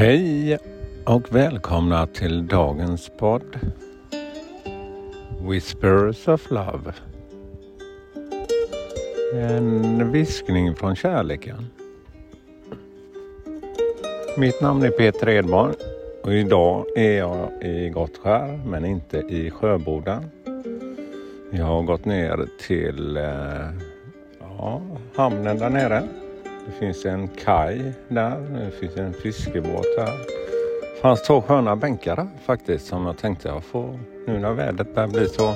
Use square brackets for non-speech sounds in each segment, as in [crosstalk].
Hej och välkomna till dagens podd Whispers of Love. En viskning från kärleken. Mitt namn är Peter Edborg och idag är jag i Gottskär men inte i Sjöboda. Jag har gått ner till eh, ja, hamnen där nere det finns en kaj där. Det finns en fiskebåt där. Det fanns två sköna bänkar där faktiskt som jag tänkte jag får. Nu när vädret börjar bli så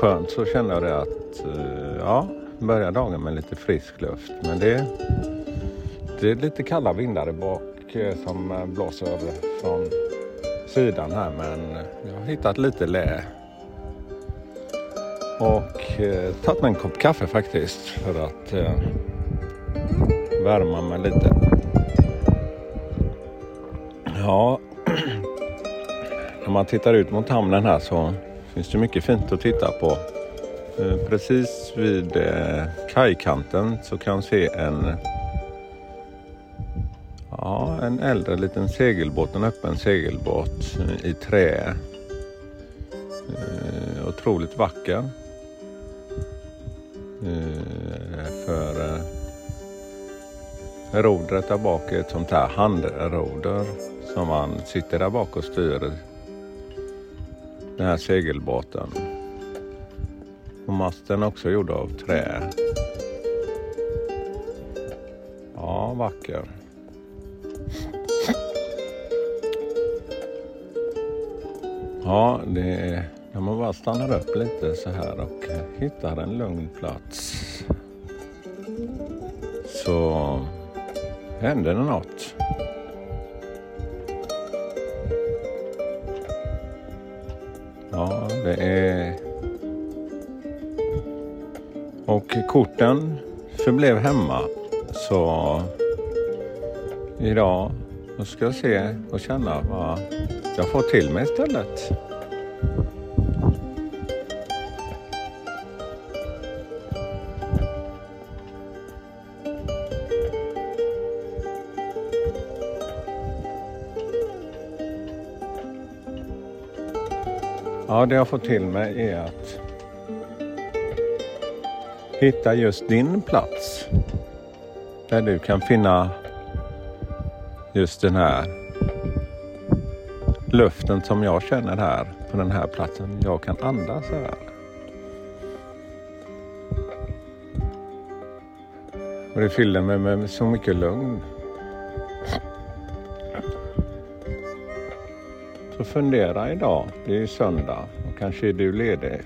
skönt så känner jag det att eh, ja, börja dagen med lite frisk luft. Men det, det är lite kalla vindar där bak eh, som eh, blåser över från sidan här men jag har hittat lite lä och eh, tagit mig en kopp kaffe faktiskt för att eh, värma mig lite. Ja, [clears throat] när man tittar ut mot hamnen här så finns det mycket fint att titta på. Eh, precis vid eh, kajkanten så kan man se en Ja, en äldre liten segelbåt, en öppen segelbåt i trä. Eh, otroligt vacker. För Rodret där bak är ett sånt här handroder som man sitter där bak och styr den här segelbåten. Och masten är också gjord av trä. Ja, vacker. Ja, det är när man bara stannar upp lite så här och hittar en lugn plats. Så hände det något. Ja, det är... Och korten förblev hemma. Så idag ska jag se och känna vad jag får till mig istället. Ja, det jag får till mig är att hitta just din plats. Där du kan finna just den här luften som jag känner här på den här platsen. Jag kan andas här. Och det fyller mig med så mycket lugn. Så fundera idag, det är ju söndag och kanske är du ledig.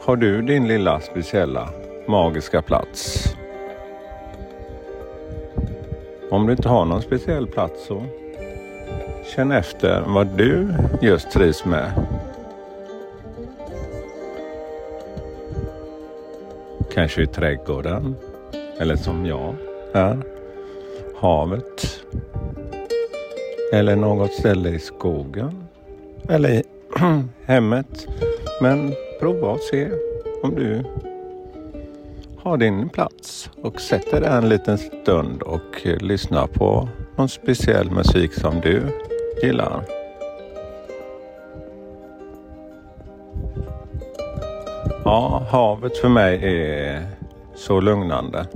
Har du din lilla speciella magiska plats? Om du inte har någon speciell plats så känn efter vad du just trivs med. Kanske i trädgården eller som jag här, havet eller något ställe i skogen eller i [clears throat] hemmet. Men prova och se om du har din plats och sätter dig en liten stund och lyssnar på någon speciell musik som du gillar. Ja, havet för mig är så lugnande.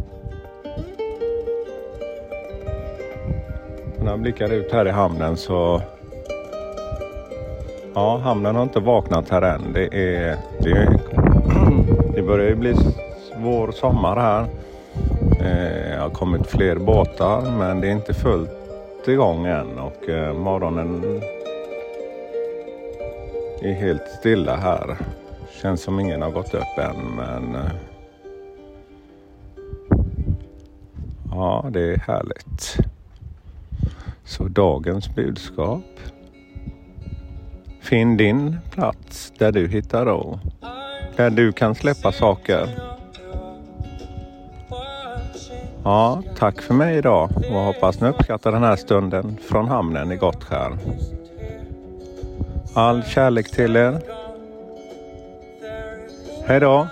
När jag blickar ut här i hamnen så... Ja, hamnen har inte vaknat här än. Det, är, det, är, [clears throat] det börjar ju bli vår sommar här. Eh, det har kommit fler båtar men det är inte fullt igång än och eh, morgonen är helt stilla här. Känns som ingen har gått upp än men eh, Ja, det är härligt. Så dagens budskap. Finn din plats där du hittar ro. Där du kan släppa saker. Ja, tack för mig idag och hoppas ni uppskattar den här stunden från hamnen i Gottskär. All kärlek till er. Hej då!